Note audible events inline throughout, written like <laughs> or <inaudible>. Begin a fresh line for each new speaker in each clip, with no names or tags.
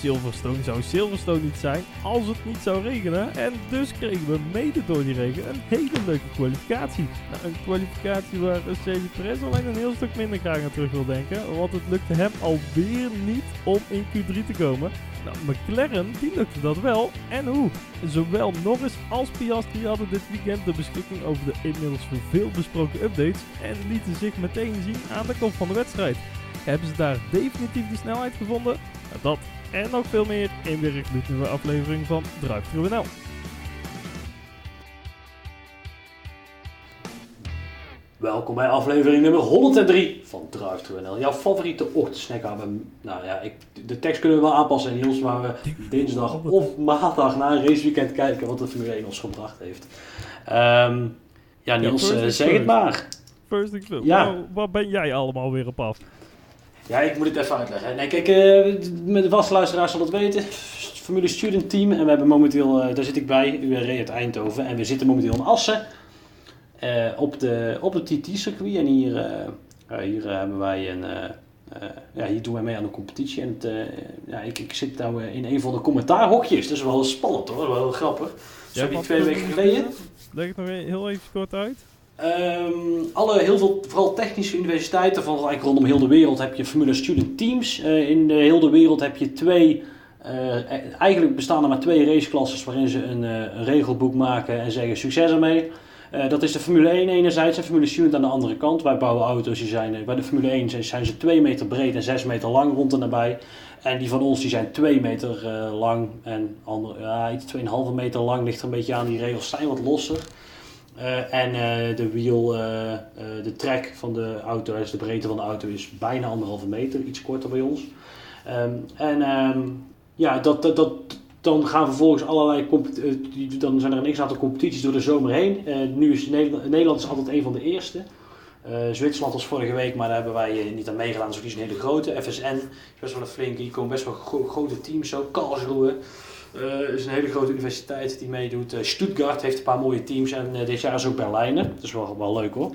Silverstone zou Silverstone niet zijn als het niet zou regenen. En dus kregen we mede door die regen een hele leuke kwalificatie. Nou, een kwalificatie waar Sergio Perez alleen een heel stuk minder graag aan terug wil denken. Want het lukte hem alweer niet om in Q3 te komen. Nou, McLaren, die lukte dat wel. En hoe? Zowel Norris als Piastri hadden dit weekend de beschikking over de inmiddels veel besproken updates en lieten zich meteen zien aan de kop van de wedstrijd. Hebben ze daar definitief die snelheid gevonden? Nou, dat en nog veel meer in weer een nieuwe aflevering van Drive NL.
Welkom bij aflevering nummer 103 van Drive NL. Jouw favoriete ochtendsnack hebben. Nou ja, ik, de tekst kunnen we wel aanpassen, Niels, waar we dinsdag of maandag na een raceweekend kijken wat de Formule 1 ons gebracht heeft. Um, ja, Niels, ja, zeg het maar.
First things first. Ja. Waar ben jij allemaal weer op af?
Ja, ik moet het even uitleggen. Nee, kijk, uh, met de vaste luisteraars zal het weten. Formule Student Team. En we hebben momenteel, uh, daar zit ik bij, URE uit Eindhoven. En we zitten momenteel in Assen. Uh, op, de, op het TT-circuit. En hier, hier hebben wij een... ja, hier doen wij mee aan de competitie. En het, ja, ik, ik zit nou in een van de commentaarhokjes. Dat is wel spannend hoor, wel grappig. Zo die twee weken geleden.
Leg het nog heel even kort uit.
Um, alle, heel veel, vooral technische universiteiten van eigenlijk rondom heel de wereld heb je Formule Student Teams. Uh, in de heel de wereld heb je twee, uh, eigenlijk bestaan er maar twee raceklasses waarin ze een, regelboek maken en zeggen succes ermee. dat is de Formule 1 enerzijds en Formule Student aan de andere kant. Wij bouwen auto's die zijn, bij de Formule 1 zijn, ze 2 meter breed en 6 meter lang rond en nabij. En die van ons die zijn 2 meter lang en andere, ja, iets 2,5 meter lang, ligt er een beetje aan. Die regels zijn wat losser. Uh, en uh, de wiel, uh, de trek van de auto, dus de breedte van de auto is bijna anderhalve meter, iets korter bij ons. Um, en um, ja, dat, dat, dan gaan vervolgens allerlei, dan zijn er een x-aantal competities door de zomer heen. nu is Nederland, is altijd een van de eerste. Zwitserland was vorige week, maar daar hebben wij niet aan meegedaan. Dus die is een hele grote. FSN is best wel een flinke, hier komen best wel gro grote teams zo. Karlsruhe, uh, is een hele grote universiteit die meedoet. Uh, Stuttgart heeft een paar mooie teams en uh, dit jaar is ook Berlijnen. Dat is wel, wel leuk hoor.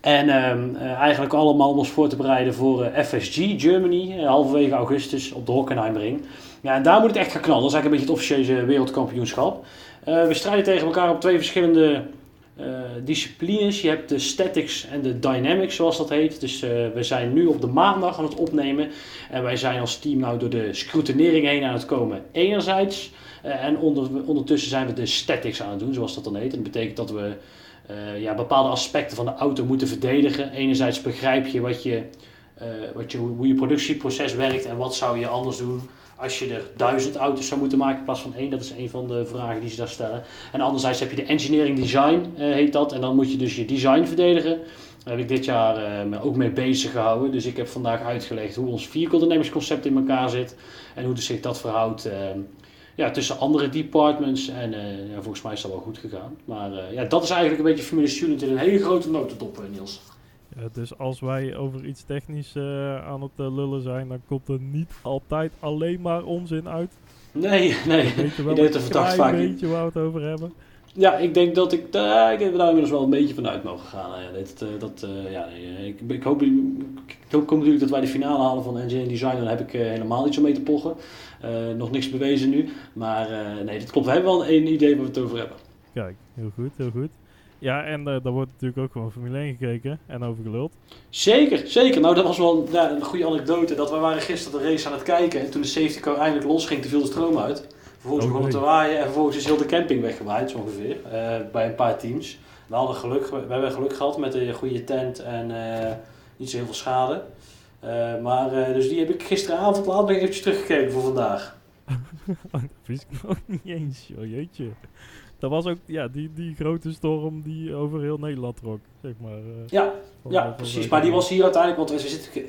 En um, eigenlijk allemaal om ons voor te bereiden voor FSG Germany, halverwege augustus op de Hockenheimring. Ja, en daar moet het echt gaan knallen. Dat is eigenlijk een beetje het officiële wereldkampioenschap. we strijden tegen elkaar op twee verschillende disciplines. Je hebt de statics en de dynamics, zoals dat heet. Dus we zijn nu op de maandag aan het opnemen. En wij zijn als team nou door de scrutinering heen aan het komen. Enerzijds. Uh, en onder, ondertussen zijn we de statics aan het doen, zoals dat dan heet. Dat betekent dat we ja, bepaalde aspecten van de auto moeten verdedigen. Enerzijds begrijp je, wat je, wat je hoe je productieproces werkt en wat zou je anders doen als je er duizend auto's zou moeten maken in plaats van één. Dat is een van de vragen die ze daar stellen. En anderzijds heb je de engineering design, heet dat. En dan moet je dus je design verdedigen. Daar heb ik dit jaar uh, ook mee bezig gehouden. Dus ik heb vandaag uitgelegd hoe ons vehicle in elkaar zit. En hoe dus zich dat verhoudt uh, ja, tussen andere departments. En uh, ja, volgens mij is dat wel goed gegaan. Maar ja, dat is eigenlijk een beetje Formule Student in een hele grote notendop, Niels.
Ja, dus als wij over iets technisch aan het lullen zijn, dan komt er niet altijd alleen maar onzin uit.
Nee, <laughs> nee.
Weet wel ik denk dat we beetje waar we het over hebben.
Ja, ik denk dat ik, uh, ik heb daar inmiddels wel een beetje vanuit mogen gaan. Dat, dat, ja, ik, ik, hoop, ik hoop natuurlijk dat wij de finale halen van Engine Design. Dan heb ik helemaal iets om mee te pochen. nog niks bewezen nu. Maar nee, dat klopt. We hebben wel een idee waar we het over hebben.
Kijk, heel goed, heel goed. Ja, en uh, daar wordt natuurlijk ook gewoon Formule 1 gekeken en over geluld.
Zeker, zeker. Nou, dat was wel ja, een goede anekdote. Dat we waren gisteren de race aan het kijken. En toen de safety car eindelijk los ging, te viel de stroom uit. Vervolgens oh, begon het te waaien en vervolgens is heel de camping weggewaaid, zo ongeveer. Uh, bij een paar teams. We hadden geluk, we hebben geluk gehad met een goede tent en uh, niet zo heel veel schade. Uh, maar dus die heb ik gisteravond laat nog eventjes teruggekeken voor vandaag. <laughs>
dat wist ik nog niet eens, joh, jeetje. Dat was ook ja, die, die grote storm die over heel Nederland trok, zeg maar.
ja, ja precies. Maar die was hier uiteindelijk, want we zitten,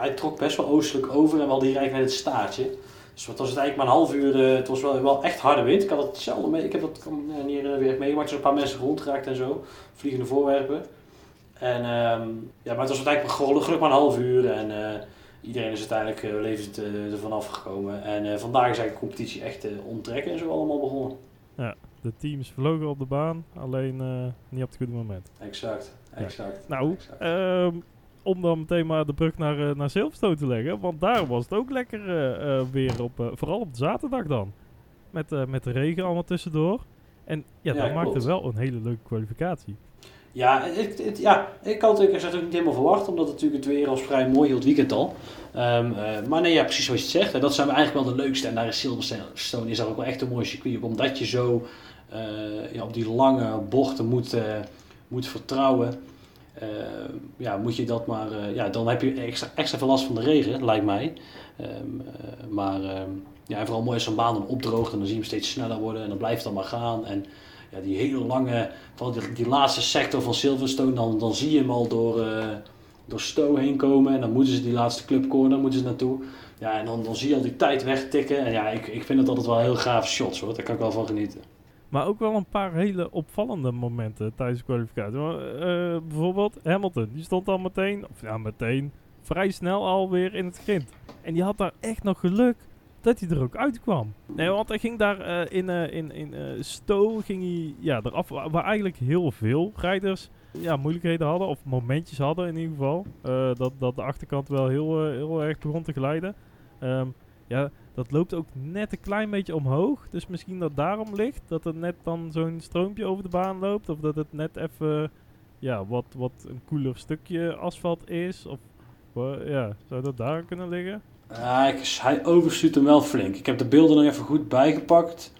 hij trok best wel oostelijk over en we hadden hier eigenlijk net het staartje. Dus wat was het eigenlijk maar een half uur, uh, het was wel, wel echt harde wind. Ik had het zelden mee, ik heb dat uh, niet uh, weer meegemaakt. Er een paar mensen rondgeraakt en zo, vliegende voorwerpen. En um, ja, maar het was uiteindelijk gelukkig maar een half uur en iedereen is uiteindelijk levend ervan afgekomen. En vandaag is eigenlijk de competitie echt onttrekken en zo allemaal begonnen.
Ja, de teams vlogen op de baan, alleen niet op het goede moment.
Exact, exact.
Nou,
exact.
Uh, om dan meteen maar de brug naar, naar Silverstone te leggen. Want daar was het ook lekker weer op, vooral op zaterdag dan. Met, met de regen allemaal tussendoor. En ja, dat maakte wel een hele leuke kwalificatie.
Ja, het, het, ja ik had het ook niet helemaal verwacht, omdat het natuurlijk het weer als vrij mooi hield weekend al. Um, maar nee, ja, precies zoals je het zegt. En dat zijn eigenlijk wel de leukste. En daar is Silverstone is daar ook wel echt een mooi circuit op. Omdat je zo ja, op die lange bochten moet, uh, moet vertrouwen. Uh, ja, moet je dat maar. ja, dan heb je extra, extra veel last van de regen, lijkt mij. Um, maar um, ja, vooral mooi als een baan dan opdroogt en dan zie je hem steeds sneller worden. En dan blijft het maar gaan. En ja, die hele lange, vooral die, die, laatste sector van Silverstone, dan, dan zie je hem al door, door Stowe heen komen. En dan moeten ze die laatste club corner moeten ze naartoe. Ja, en dan, dan zie je al die tijd wegtikken. En ja, ik, ik vind het altijd wel heel gaaf shots hoor. Daar kan ik wel van genieten.
Maar ook wel een paar hele opvallende momenten tijdens de kwalificatie. Uh, bijvoorbeeld Hamilton, die stond al meteen, of ja meteen, vrij snel alweer in het grind. En die had daar echt nog geluk dat hij er ook uitkwam. Nee, want hij ging daar uh, in, uh, in, in Stowe ging hij, ja, eraf, waar, waar, eigenlijk heel veel rijders ja, moeilijkheden hadden, of momentjes hadden in ieder geval. dat, dat de achterkant wel heel, heel erg begon te glijden. Um, ja, dat loopt ook net een klein beetje omhoog. Dus misschien dat daarom ligt. Dat er net dan zo'n stroompje over de baan loopt. Of dat het net even ja, wat, wat een koeler stukje asfalt is. Of ja, zou dat daar kunnen liggen?
Ik, hij overstuurt hem wel flink. Ik heb de beelden nog even goed bijgepakt.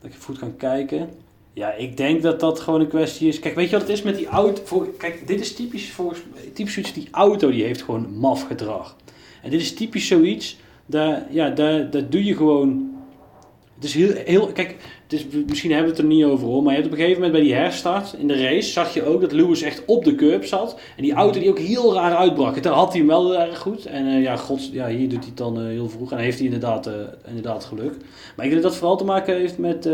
Dat ik goed kan kijken. Ja, ik denk dat dat gewoon een kwestie is. Kijk, weet je wat het is met die auto? Voor, kijk, dit is typisch volgens typisch zoiets. Die auto die heeft gewoon maf gedrag. En dit is typisch zoiets. Daar, ja, daar, daar doe je gewoon. Het is heel, heel kijk, dus misschien hebben we het er niet over hoor, maar je hebt op een gegeven moment bij die herstart in de race zag je ook dat Lewis echt op de curb zat. En die auto die ook heel raar uitbrak. Daar had hij hem wel erg goed. En uh, ja, god, ja, hier doet hij het dan uh, heel vroeg. En heeft hij inderdaad, uh, inderdaad geluk. Maar ik denk dat dat vooral te maken heeft met,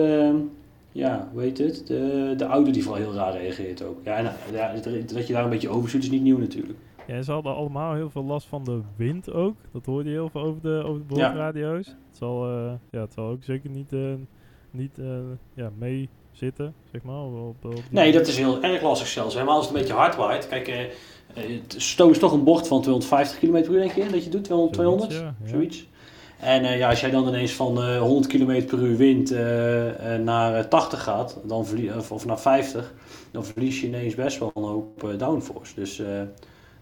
ja, hoe heet het? De, de auto die vooral heel raar reageert ook. Ja, ja, dat je daar een beetje over is niet nieuw natuurlijk.
Ja, ze hadden allemaal heel veel last van de wind ook. Dat hoorde je heel veel over de, over de. Ja. Het, zal, ja, het zal ook zeker niet niet uh, ja, mee zitten, zeg maar? Op, op
nee, dat is heel erg lastig zelfs. Helemaal als het een beetje hard waait. Kijk, uh, Stoom is toch een bocht van 250 km per uur, denk je, dat je doet? 200, 200 ja, zoiets. En uh, ja, als jij dan ineens van uh, 100 km per uur wind uh, naar 80 gaat, dan of, of, naar 50, dan verlies je ineens best wel een hoop downforce. Dus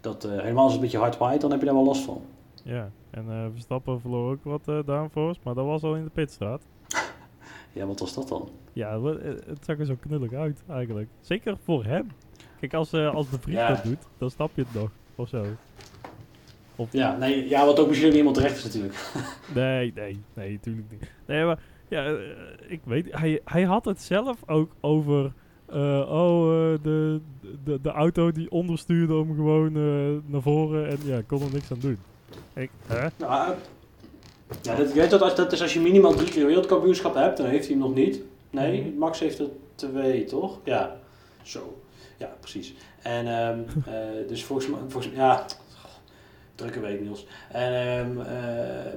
dat, helemaal als het een beetje hard waait, dan heb je daar wel last van.
Ja, en Verstappen verloor ook wat downforce, maar dat was al in de pitstraat. <laughs>
Ja, wat was dat dan?
Ja, eh, het zag er zo knullig uit eigenlijk. Zeker voor hem. Kijk, als, als de vriend dat doet, dan snap je het nog. Of zo.
Of ja, nee, ja, wat ook misschien niet helemaal terecht is natuurlijk. <laughs>
nee, nee, nee, natuurlijk niet. Nee, maar ja, ik weet, hij, hij had het zelf ook over... Uh, oh, de, de, de auto die onderstuurde om gewoon naar voren en ja, kon er niks aan doen. Ik, hè?
Nou, ja, dat, weet dat, dat is als je minimaal drie keer wereldkampioenschap hebt, dan heeft hij hem nog niet. Nee, mhm. Max heeft er twee, toch? Ja, zo. Ja, precies. En um, uh, <laughs> dus volgens mij, volgens, ja, drukke week Niels. En, um, uh,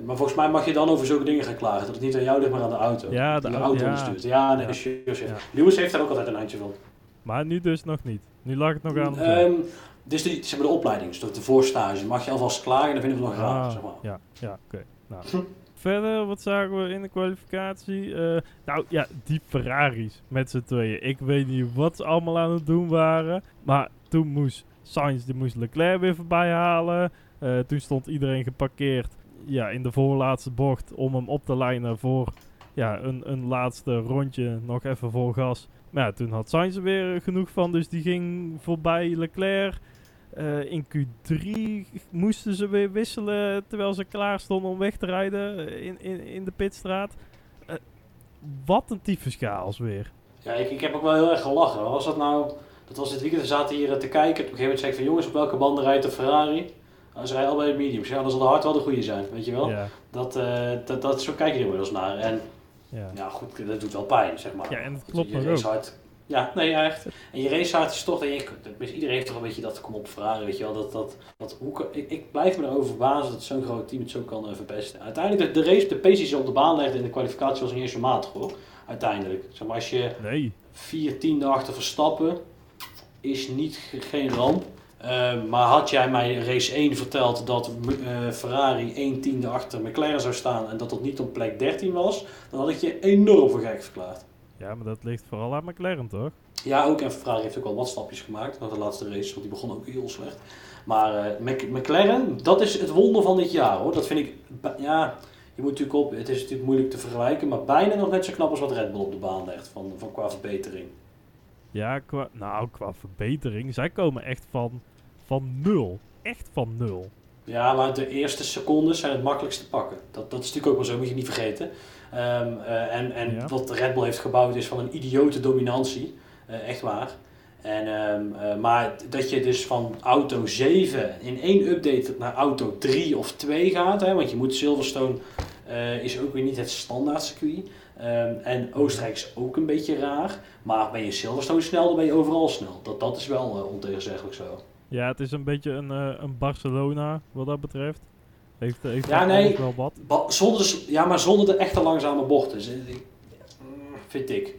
maar volgens mij mag je dan over zulke dingen gaan klagen, dat het niet aan jou ligt, maar aan de auto.
Ja, de,
de auto ja. bestuurt. Ja, nee, ja. ja. Lewis heeft daar ook altijd een handje van.
Maar nu dus nog niet. Nu lag het nog aan.
Um, dus de, zeg maar de opleiding, dus de voorstage, mag je alvast klagen, dan vinden we het nog. Ah, zeg maar.
Ja, ja oké. Nou. Verder, wat zagen we in de kwalificatie? Uh, nou ja, die Ferraris met z'n tweeën. Ik weet niet wat ze allemaal aan het doen waren. Maar toen moest Sainz, die moest Leclerc weer voorbij halen. Uh, toen stond iedereen geparkeerd ja, in de voorlaatste bocht om hem op te lijnen voor ja, een, een laatste rondje. Nog even vol gas. Maar ja, toen had Sainz er weer genoeg van. Dus die ging voorbij Leclerc. Uh, in Q3 moesten ze weer wisselen terwijl ze klaar stonden om weg te rijden in, in, in de pitstraat. Wat een tyfuschaos weer.
Ja, ik, ik heb ook wel heel erg gelachen. Was dat nou... Dat was dit weekend, we zaten hier te kijken. Op een gegeven moment zei ik van jongens, op welke banden rijdt de Ferrari? Ze rijden allebei de mediums. Ja, dan zal de hard wel de goede zijn, weet je wel? Ja. Dat, uh, dat, dat, zo kijk je er inmiddels naar. En ja. ja, goed, dat doet wel pijn, zeg maar.
Ja, en het klopt maar ook. Hard,
ja, nee, echt. En je racehaard is toch, dat je, iedereen heeft toch een beetje dat kom op Ferrari, weet je wel. Dat, dat, dat, hoe, ik, ik blijf me erover verbazen dat zo'n groot team het zo kan uh, verpesten. Uiteindelijk, de, de race, de pace die ze op de baan legde in de kwalificatie was niet eens zo matig hoor. Uiteindelijk. Zeg maar, als je
nee.
vier tiende achter Verstappen is niet, geen ramp. Ehm, maar had jij mij race 1 verteld dat eh, Ferrari 1 tiende achter McLaren zou staan en dat dat niet op plek 13 was, dan had ik je enorm voor gek verklaard.
Ja, maar dat ligt vooral aan McLaren, toch?
Ja, ook en Ferrari heeft ook wel wat stapjes gemaakt na de laatste race, want die begon ook heel slecht. Maar uh, McLaren, dat is het wonder van dit jaar hoor. Dat vind ik, ja, je moet natuurlijk op, het is natuurlijk moeilijk te vergelijken, maar bijna nog net zo knap als wat Red Bull op de baan legt van, van qua verbetering.
Ja, qua, nou, qua verbetering. Zij komen echt van, van nul. Echt van nul.
Ja, maar de eerste seconden zijn het makkelijkst te pakken. Dat, dat is natuurlijk ook wel zo, moet je niet vergeten. Um, uh, en en wat Red Bull heeft gebouwd is van een idiote dominantie. Uh, echt waar. En, um, uh, maar dat je dus van auto 7 in één update naar auto 3 of 2 gaat. Hè, want je moet Silverstone is ook weer niet het standaard circuit. Um, en Oostenrijk is ook een beetje raar. Maar ben je Silverstone snel, dan ben je overal snel. Dat, dat is wel ontegenzeggelijk zo.
Ja, het is een beetje een, uh, een Barcelona wat dat betreft. Heeft, heeft
ja, nee,
wel wat.
Ba zonder, ja, maar zonder de echte langzame bochten. Vind ik.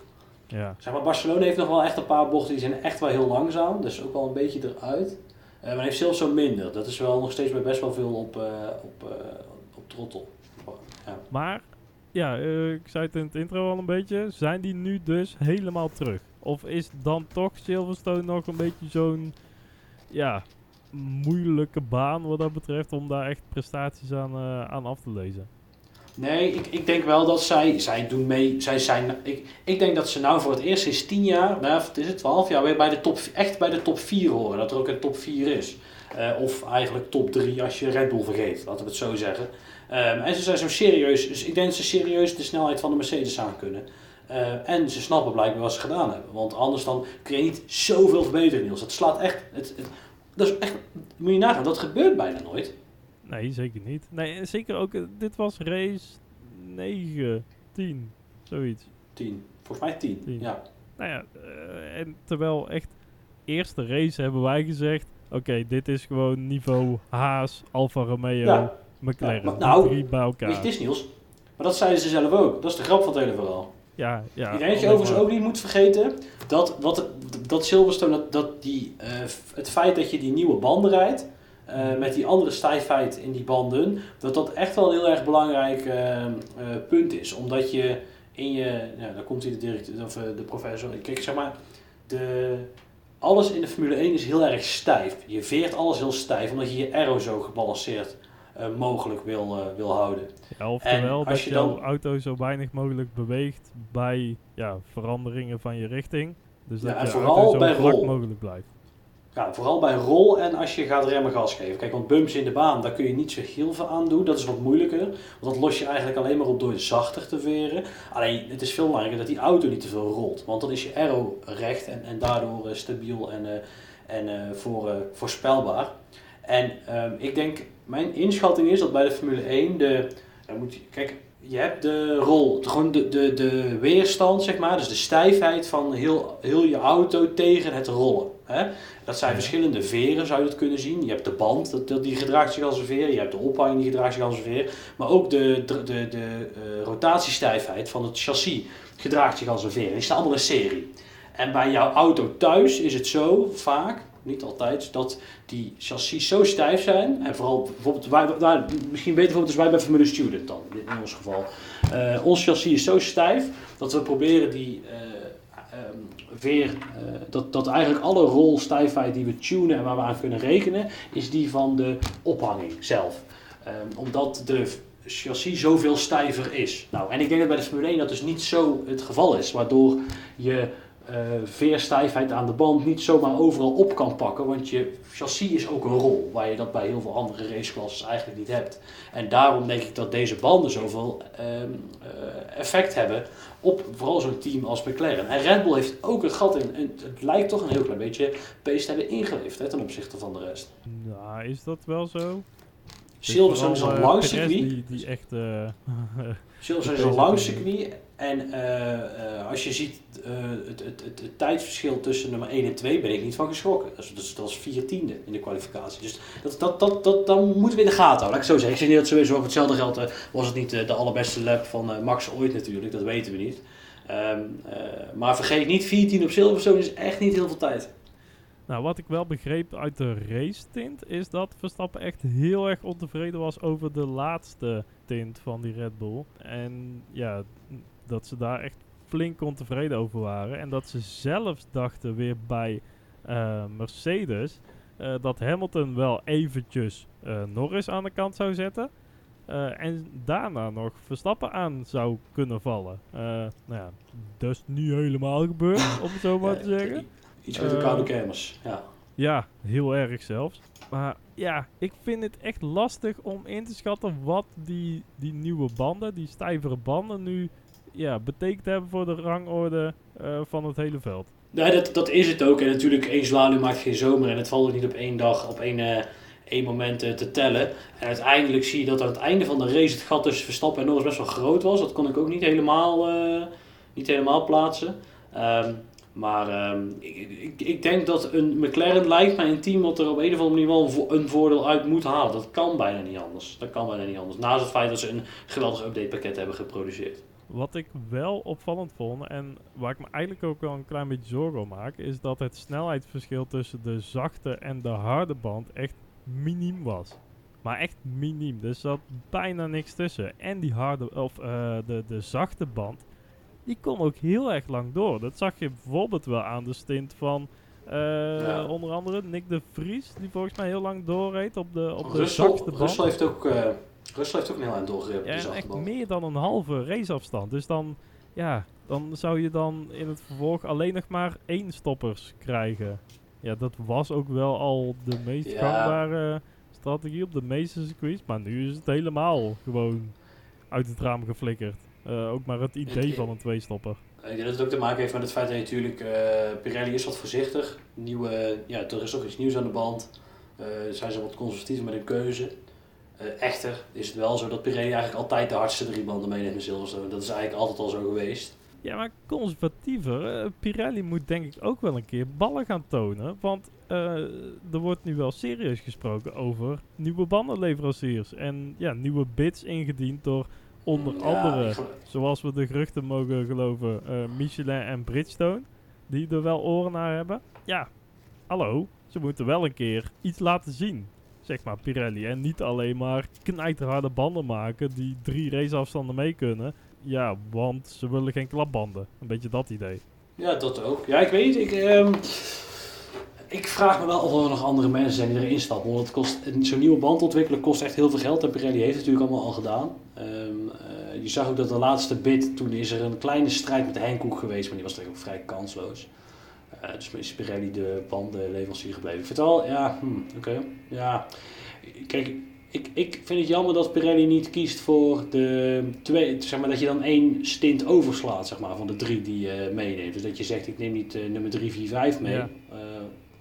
Ja.
Zeg maar, Barcelona heeft nog wel echt een paar bochten die zijn echt wel heel langzaam. Dus ook wel een beetje eruit. Uh, maar heeft Silverstone minder. Dat is wel nog steeds best wel veel op, op, op trottel. Ja.
Maar ja, ik zei het in het intro al een beetje. Zijn die nu dus helemaal terug? Of is dan toch Silverstone nog een beetje zo'n ja, moeilijke baan wat dat betreft om daar echt prestaties aan, uh, aan af te lezen?
Nee, ik, ik denk wel dat zij, zij doen mee. Zij zijn, ik, ik denk dat ze nou voor het eerst sinds 10 jaar, nou, het is het 12 jaar, weer bij de top, echt bij de top 4 horen. Dat er ook een top 4 is. Uh, of eigenlijk top 3 als je Red Bull vergeet, laten we het zo zeggen. Um, en ze zijn zo serieus, dus ik denk dat ze serieus de snelheid van de Mercedes aan kunnen. Uh, en ze snappen blijkbaar wat ze gedaan hebben. Want anders dan kun je niet zoveel verbeteren, Niels. Het slaat echt. Het, het, dat is echt. Moet je nagaan, dat gebeurt bijna nooit.
Nee, zeker niet. Nee, zeker ook. Dit was race 9, 10, zoiets.
10, volgens mij 10. 10. Ja.
Nou ja, uh, en terwijl echt. Eerste race hebben wij gezegd. Oké, okay, dit is gewoon niveau Haas, Alfa Romeo. Ja. McLaren. Ja, maar, nou, bij elkaar.
Het is Niels. Maar dat zeiden ze zelf ook. Dat is de grap van het hele verhaal.
Ja, ja.
Ik denk dat je overigens ook niet moet vergeten dat, wat, dat Silverstone, dat, dat die, uh, het feit dat je die nieuwe banden rijdt, uh, met die andere stijfheid in die banden, dat dat echt wel een heel erg belangrijk uh, punt is. Omdat je in je, ja, daar komt hij de directeur, of de professor, kijk zeg maar, de, alles in de Formule 1 is heel erg stijf. Je veert alles heel stijf, omdat je je aero zo gebalanceerd mogelijk wil, uh, wil houden.
Ja, oftewel dat je jouw auto zo weinig mogelijk beweegt bij ja, veranderingen van je richting. Dus dat
ja,
je
vooral
auto zo
bij rol.
mogelijk blijft.
Ja, vooral bij rol en als je gaat remmen gas geven. Kijk, want bumps in de baan, daar kun je niet zo heel veel aan doen. Dat is wat moeilijker. Want dat los je eigenlijk alleen maar op door zachter te veren. Alleen, het is veel belangrijker dat die auto niet te veel rolt. Want dan is je aero recht en, en daardoor uh, stabiel en, uh, en uh, voor, voorspelbaar. En um, ik denk, mijn inschatting is dat bij de Formule 1 de. moet je, kijk, je hebt de rol, gewoon de, de, de weerstand, zeg maar, dus de stijfheid van heel, heel je auto tegen het rollen. Hè? Dat zijn verschillende veren, zou je het kunnen zien. Je hebt de band, dat, dat, die gedraagt zich als een veer. Je hebt de ophanging, die gedraagt zich als een veer. Maar ook de, de, de, de uh, rotatiestijfheid van het chassis gedraagt zich als een veer. Die staan allemaal in serie. En bij jouw auto thuis is het zo vaak niet altijd, dat die chassis zo stijf zijn. En vooral bijvoorbeeld, wij, wij, misschien beter bijvoorbeeld wij bij Formule Student dan, in ons geval. Uh, ons chassis is zo stijf dat we proberen die uh, um, weer, uh, dat, dat eigenlijk alle rolstijfheid die we tunen en waar we aan kunnen rekenen, is die van de ophanging zelf. Um, omdat de chassis zoveel stijver is. Nou, en ik denk dat bij de Formule 1 dat dus niet zo het geval is, waardoor je uh, veerstijfheid aan de band niet zomaar overal op kan pakken. Want je chassis is ook een rol, waar je dat bij heel veel andere raceklassen eigenlijk niet hebt. En daarom denk ik dat deze banden zoveel um, uh, effect hebben op vooral zo'n team als McLaren. En Red Bull heeft ook het gat in. En het lijkt toch een heel klein beetje pace te hebben ingeleefd hè, ten opzichte van de rest.
Nou, is dat wel zo?
Silverstone is een lang circuit.
Die, die echt... <laughs> Uh,
Silverstone is een lang circuit. En uh, uh, als je ziet het, het, het, het, tijdsverschil tussen nummer 1 en 2, ben ik niet van geschrokken. Dat is, dat is, dat is vier tiende in de kwalificatie. Dus dat, dat, dat, dat, dan moeten we in de gaten houden. Laat ik zo zeggen. Ik zeg niet dat sowieso voor hetzelfde geld was het niet de allerbeste lap van Max ooit natuurlijk. Dat weten we niet. Um, maar vergeet niet, 14 op Silverstone is echt niet heel veel tijd.
Nou, wat ik wel begreep uit de race tint is dat Verstappen echt heel erg ontevreden was over de laatste tint van die Red Bull. En ja, dat ze daar echt flink ontevreden over waren. En dat ze zelfs dachten weer bij eh, Mercedes eh, dat Hamilton wel eventjes eh, Norris aan de kant zou zetten. En daarna nog Verstappen aan zou kunnen vallen. Nou ja, dat is niet helemaal gebeurd, om het zo maar te zeggen.
Iets met de
Eh,
koude kermis. Ja.
Ja, heel erg zelfs. Maar ja, ik vind het echt lastig om in te schatten wat die, die nieuwe banden, die stijvere banden nu ja, betekent hebben voor de rangorde eh, van het hele veld.
Nee, dat, dat is het ook. En natuurlijk, één zwaluw maakt geen zomer. En het valt ook niet op één dag, op één, eh, één moment te tellen. En uiteindelijk zie je dat aan het einde van de race het gat tussen Verstappen en Norris best wel groot was. Dat kon ik ook niet helemaal, niet helemaal plaatsen. Ehm, maar ehm, ik, ik, ik denk dat een McLaren lijkt mij een team wat er op een of andere manier wel een vo- een voordeel uit moet halen. Dat kan bijna niet anders. Dat kan bijna niet anders. Naast het feit dat ze een geweldig updatepakket hebben geproduceerd.
Wat ik wel opvallend vond en waar ik me eigenlijk ook wel een klein beetje zorgen om maak, is dat het snelheidsverschil tussen de zachte en de harde band echt miniem was. Maar echt miniem. Er zat bijna niks tussen. En die harde, of eh, de, de zachte band, die kon ook heel erg lang door. Dat zag je bijvoorbeeld wel aan de stint van eh,
Ja.
onder andere Nick de Vries, die volgens mij heel lang doorreed op de, op de band.
Russell heeft ook, Russell heeft ook een heel eind doorgereden.
Ja, en echt meer dan een halve raceafstand. Dus dan, ja, dan zou je dan in het vervolg alleen nog maar één stoppers krijgen. Ja, dat was ook wel al de meest
Ja.
gangbare strategie op de meeste circuits. Maar nu is het helemaal gewoon uit het raam geflikkerd. Eh, ook maar het idee van een tweestopper.
Ik denk dat het ook te maken heeft met het feit dat je natuurlijk, eh, Pirelli is wat voorzichtig. Nieuwe, ja, er is ook iets nieuws aan de band. Eh, zijn ze wat conservatiever met hun keuze. Echter is het wel zo dat Pirelli eigenlijk altijd de hardste drie banden meeneemt in Silverstone. Dat is eigenlijk altijd al zo geweest.
Ja, maar conservatiever. Pirelli moet denk ik ook wel een keer ballen gaan tonen. Want er wordt nu wel serieus gesproken over nieuwe bandenleveranciers. En ja, nieuwe bids ingediend door onder
Ja,
andere, zoals we de geruchten mogen geloven, eh, Michelin en Bridgestone. Die er wel oren naar hebben. Ja, hallo. Ze moeten wel een keer iets laten zien. Zeg maar Pirelli. En niet alleen maar knijterharde banden maken die drie raceafstanden mee kunnen. Ja, want ze willen geen klapbanden. Een beetje dat idee.
Ja, dat ook. Ja, ik weet. Ik, ehm, ik vraag me wel of er nog andere mensen zijn die erin stappen. Want het kost, zo'n nieuwe band ontwikkelen kost echt heel veel geld. En Pirelli heeft het natuurlijk allemaal al gedaan. Ehm, eh, je zag ook dat de laatste bid, toen is er een kleine strijd met Henkoek geweest. Maar die was eigenlijk ook vrij kansloos. Eh, dus is Pirelli de bandenleverancier gebleven. Ik vind het ja, hmm, oké. Ja, kijk, ik, ik vind het jammer dat Pirelli niet kiest voor de twee, zeg maar dat je dan één stint overslaat, zeg maar, van de drie die je meeneemt. Dus dat je zegt, ik neem niet eh, nummer 3, 4, 5 mee,
Ja.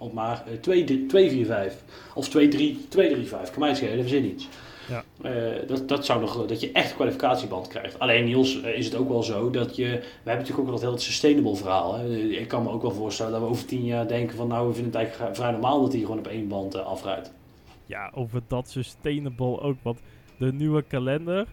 Of maar eh, 2, 2, 4, 5. Of 2, 3, 2, 3, 5. Kan mij schelen, verzin iets.
Ja.
Eh, dat, dat zou nog, dat je echt een kwalificatieband krijgt. Alleen Niels, eh, is het ook wel zo dat je, we hebben natuurlijk ook wel dat hele sustainable verhaal. Hè. Ik kan me ook wel voorstellen dat we over tien jaar denken van, nou, we vinden het eigenlijk vrij normaal dat hij gewoon op één band eh, afrijdt.
Ja, over dat sustainable ook. Want de nieuwe kalender,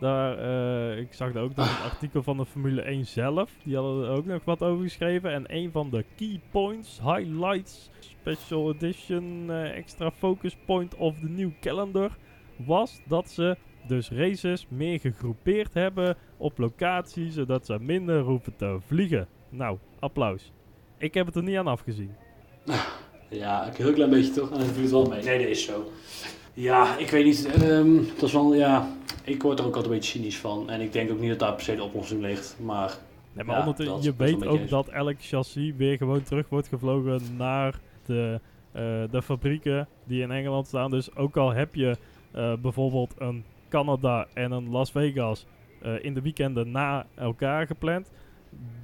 daar, eh, ik zag daar ook nog een artikel van de Formule 1 zelf. Die hadden er ook nog wat over geschreven. En een van de key points, highlights, special edition, eh, extra focus point of the new calendar, was dat ze dus races meer gegroepeerd hebben op locatie, zodat ze minder hoeven te vliegen. Nou, applaus. Ik heb het er niet aan afgezien.
Ja, een heel klein beetje toch? En het wel mee. Nee, dat is zo. Ja, ik weet niet. ehm, dat is wel, ja, ik word er ook altijd een beetje cynisch van. En ik denk ook niet dat daar per se de oplossing ligt. Maar
Nee, maar
Ja,
ondertussen,
dat-
je
dat
weet ook dat elk chassis weer gewoon terug wordt gevlogen naar de, eh, de fabrieken die in Engeland staan. Dus ook al heb je eh, bijvoorbeeld een Canada en een Las Vegas eh, in de weekenden na elkaar gepland,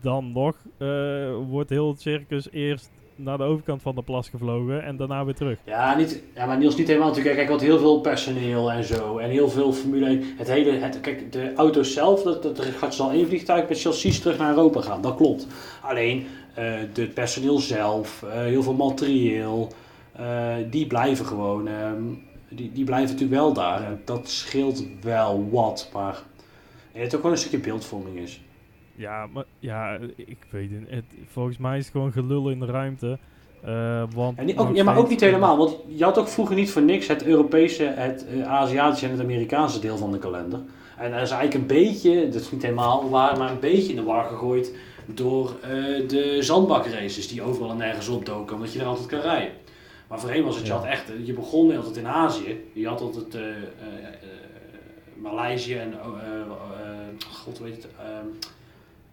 dan nog wordt heel het circus eerst naar de overkant van de plas gevlogen en daarna weer terug.
Ja, niet, ja, maar Niels niet helemaal natuurlijk. Kijk, want heel veel personeel en zo. En heel veel Formule 1. Het hele, het, kijk, de auto's zelf, dat, dat, gaat zal één vliegtuig met chassis terug naar Europa gaan. Dat klopt. Alleen, eh het personeel zelf, eh, heel veel materieel, eh, die blijven gewoon, ehm, die, die blijven natuurlijk wel daar. En dat scheelt wel wat, maar het ook gewoon een stukje beeldvorming is.
Ja, maar ja, ik weet het. het. Volgens mij is het gewoon gelul in de ruimte. Eh, want
En ook, ja, maar ook niet helemaal, want je had ook vroeger niet voor niks het Europese, het eh, Aziatische en het Amerikaanse deel van de kalender. En dat is eigenlijk een beetje, dat is niet helemaal waar, maar een beetje in de war gegooid door eh, de zandbakraces die overal en nergens opdoken, omdat je er altijd kan rijden. Maar voorheen was het, je had echt, je begon altijd in Azië, je had altijd Maleisië en, eh, god weet het, ehm,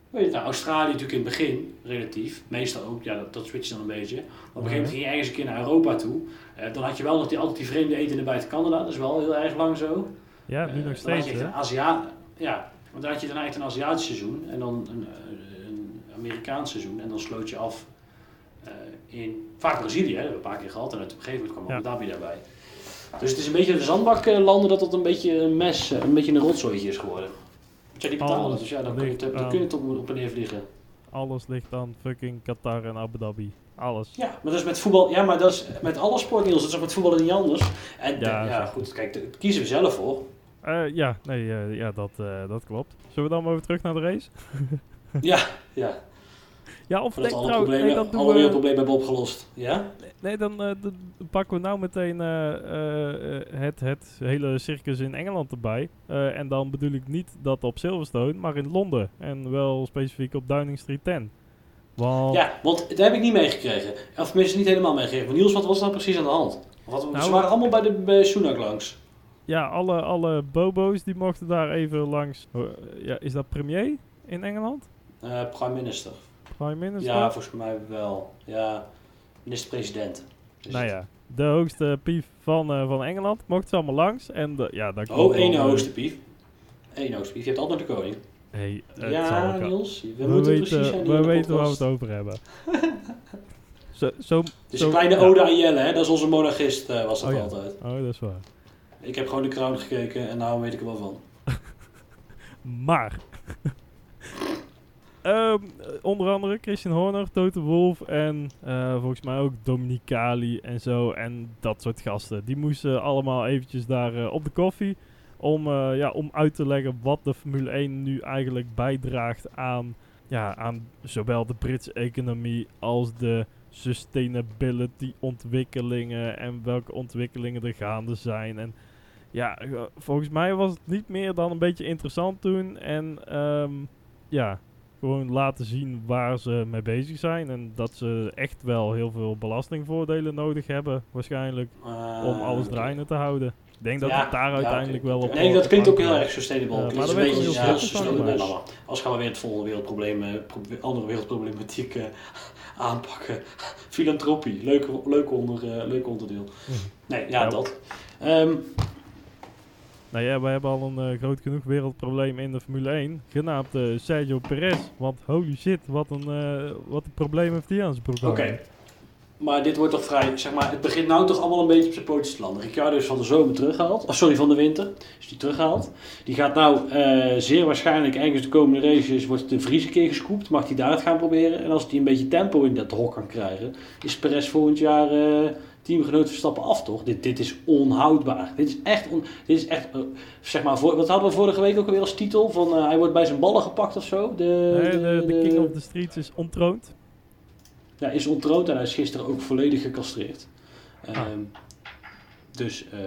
weet je, nou, Australië natuurlijk in het begin, relatief. Meestal ook, ja, dat, dat switcht dan een beetje. Maar op een gegeven moment ging je ergens een keer naar Europa toe. Eh, dan had je wel nog die, altijd die vreemde etende buiten Canada, dat is wel heel erg lang zo.
Ja, nu
Eh,
nog
dan had
steeds,
je een ja, want dan had je dan eigenlijk een Aziatisch seizoen en dan een, eh, een Amerikaans seizoen. En dan sloot je af in, vaak Brazilië, hè, dat hebben we een paar keer gehad. En op een gegeven moment kwam
Ja.
Abu Dhabi daarbij. Dus het is een beetje de zandbaklanden dat het een beetje een mes, een beetje een rotzooitje is geworden. Ja, die betalen,
Alles
dus ja, dan kun je het, dan kun je het op, op en neer vliegen.
Alles ligt aan fucking Qatar en Abu Dhabi. Alles.
Ja, maar dat is met voetbal, ja, maar dat is met alle sportnieuws, dat is ook met voetballen niet anders. En
Ja, zo.
goed, kijk, daar kiezen we zelf voor.
Eh, ja, nee, eh, ja, dat, eh, dat klopt. Zullen we dan maar weer terug naar de race?
Ja, ja.
Ja, of
Dat
nee,
alle
trouw-
problemen,
nee, dan doen
alle
we-
hebben opgelost. Ja?
Nee, dan eh, d- pakken we nou meteen eh, eh, het, het hele circus in Engeland erbij. En dan bedoel ik niet dat op Silverstone, maar in Londen. En wel specifiek op Downing Street 10. Want
Ja, want dat heb ik niet meegekregen. Of tenminste niet helemaal meegekregen. Maar Niels, wat was nou precies aan de hand? Wat,
Nou,
ze waren allemaal bij de bij Sunak langs.
ja, alle, alle bobo's die mochten daar even langs. Ja, is dat premier in Engeland?
Eh, prime minister.
Prime?
Ja, volgens mij wel. Ja, minister-president. is
nou
het.
ja, de hoogste pief van, eh, van Engeland mochten ze allemaal langs. En de, ja, daar
Oh, één
eh,
hoogste pief. Eén hoogste pief. Je hebt altijd de koning.
Hey, het
ja, Niels. We,
We,
moeten
weten,
precies zijn
we weten waar we het over hebben. <laughs> zo, zo,
Het is
zo-
een kleine
ja.
ode aan Jelle, hè? Dat is onze monarchist, eh, was dat
Oh ja.
altijd.
Oh, dat is waar.
Ik heb gewoon de crown gekeken en nou weet ik er wel van. <laughs>
Maar. Ehm, onder andere Christian Horner, Toto Wolf en eh, volgens mij ook Dominicali en zo. En dat soort gasten. Die moesten allemaal eventjes daar eh, op de koffie. Om, eh, ja, om uit te leggen wat de Formule 1 nu eigenlijk bijdraagt aan, ja, aan zowel de Britse economie als de sustainability ontwikkelingen. En welke ontwikkelingen er gaande zijn. En ja, volgens mij was het niet meer dan een beetje interessant toen. En ehm, ja, gewoon laten zien waar ze mee bezig zijn. En dat ze echt wel heel veel belastingvoordelen nodig hebben, waarschijnlijk,
Eh,
om alles draaiende te houden. Ik denk dat
Ja,
het daar
ja,
uiteindelijk wel op
Nee, dat klinkt ook heel erg sustainable.
Maar
is
daar
een beetje, ja, Als gaan we weer het volgende wereldprobleem, pro- andere wereldproblematiek eh, aanpakken. <laughs> Filantropie, leuk, leuk, onder, eh, leuk onderdeel.
Mhm.
Nee, ja,
Ja.
dat. Ehm,
Nou ja, wij hebben al een eh, groot genoeg wereldprobleem in de Formule 1, genaamd eh, Sergio Perez. Want holy shit, wat een, eh, wat een probleem heeft hij aan zijn
Oké.
programma.
Maar dit wordt toch vrij, zeg maar, het begint nou toch allemaal een beetje op zijn pootjes te landen. Ricciardo is van de zomer teruggehaald, of sorry, van de winter is die teruggehaald. Die gaat nou zeer waarschijnlijk ergens de komende races, wordt de Vries een keer gescoopt, mag hij daar het gaan proberen. En als hij een beetje tempo in dat hok kan krijgen, is Perez volgend jaar teamgenoot Verstappen af, toch? Dit, dit is onhoudbaar. Dit is echt, on, dit is echt eh, zeg maar, voor, wat hadden we vorige week ook alweer als titel? Van eh, hij wordt bij zijn ballen gepakt of zo? De,
Nee, de, de King of the Streets is ontroond.
ja, is ontroond en hij is gisteren ook volledig gecastreerd.
Ah.
Ehm, dus eh,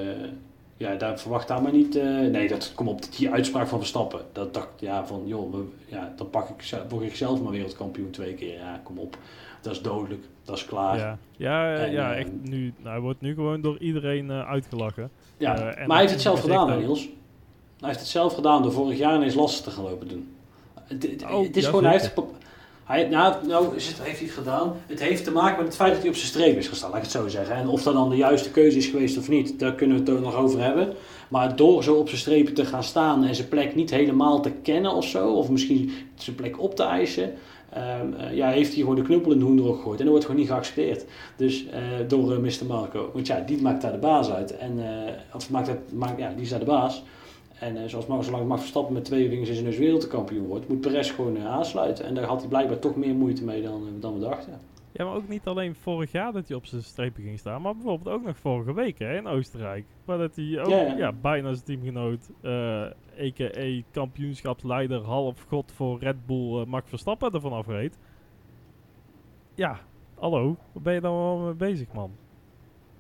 ja, daar verwacht daar maar niet. nee, dat kom op die uitspraak van Verstappen. Dat dacht ja van joh, we, ja, dan pak ik, word ik zelf maar wereldkampioen twee keer. Ja, kom op. Dat is dodelijk. Dat is klaar. Ja.
Ja, ja,
En,
ja
eh,
echt nu. Nou, hij wordt nu gewoon door iedereen eh, uitgelachen. Eh, en
maar hij heeft het zelf gedaan, hè, Niels. Hij heeft het zelf gedaan door vorig jaar ineens lasten te gaan lopen doen. Het, het-
Oh,
het is
ja,
gewoon, hij heeft, hij, nou, nou is het, heeft hij het gedaan. Het heeft te maken met het feit dat hij op zijn streep is gestaan, laat ik het zo zeggen. En of dat dan de juiste keuze is geweest of niet, daar kunnen we het ook nog over hebben. Maar door zo op zijn strepen te gaan staan en zijn plek niet helemaal te kennen of zo, of misschien zijn plek op te eisen, eh, ja, heeft hij gewoon de knuppel in de hoender gegooid. En dat wordt gewoon niet geaccepteerd. Dus eh, door eh, Mr. Marco. Want ja, die maakt daar de baas uit. En, of maakt het, maakt, ja, die is daar de baas. En zoals Max, zolang Max Verstappen met twee wings in zijn neus wereldkampioen wordt, moet Perez gewoon aansluiten. En daar had hij blijkbaar toch meer moeite mee dan, dan we dachten.
Ja, maar ook niet alleen vorig jaar dat hij op zijn strepen ging staan, maar bijvoorbeeld ook nog vorige week hè, in Oostenrijk. Waar dat hij ook
Ja,
bijna zijn teamgenoot, eh a.k.a. kampioenschapsleider, half god voor Red Bull, eh, Max Verstappen ervan afreed. Ja, hallo, waar ben je dan wel mee bezig, man?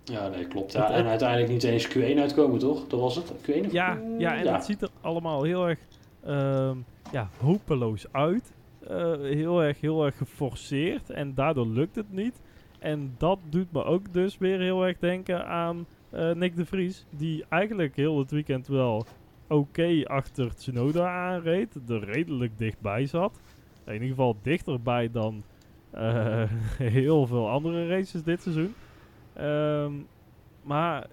Ja, nee, klopt. Ja, en uiteindelijk niet eens Q1 uitkomen, toch? Dat was het? Q1 of
Ja, ja en het ziet er allemaal heel erg ehm, ja, hopeloos uit. Eh, heel, erg, heel erg geforceerd en daardoor lukt het niet. En dat doet me ook dus weer heel erg denken aan uh, Nick de Vries. Die eigenlijk heel het weekend wel oké achter Tsunoda aanreed. Er redelijk dichtbij zat. In ieder geval dichterbij dan uh, <laughs> heel veel andere races dit seizoen. Um, maar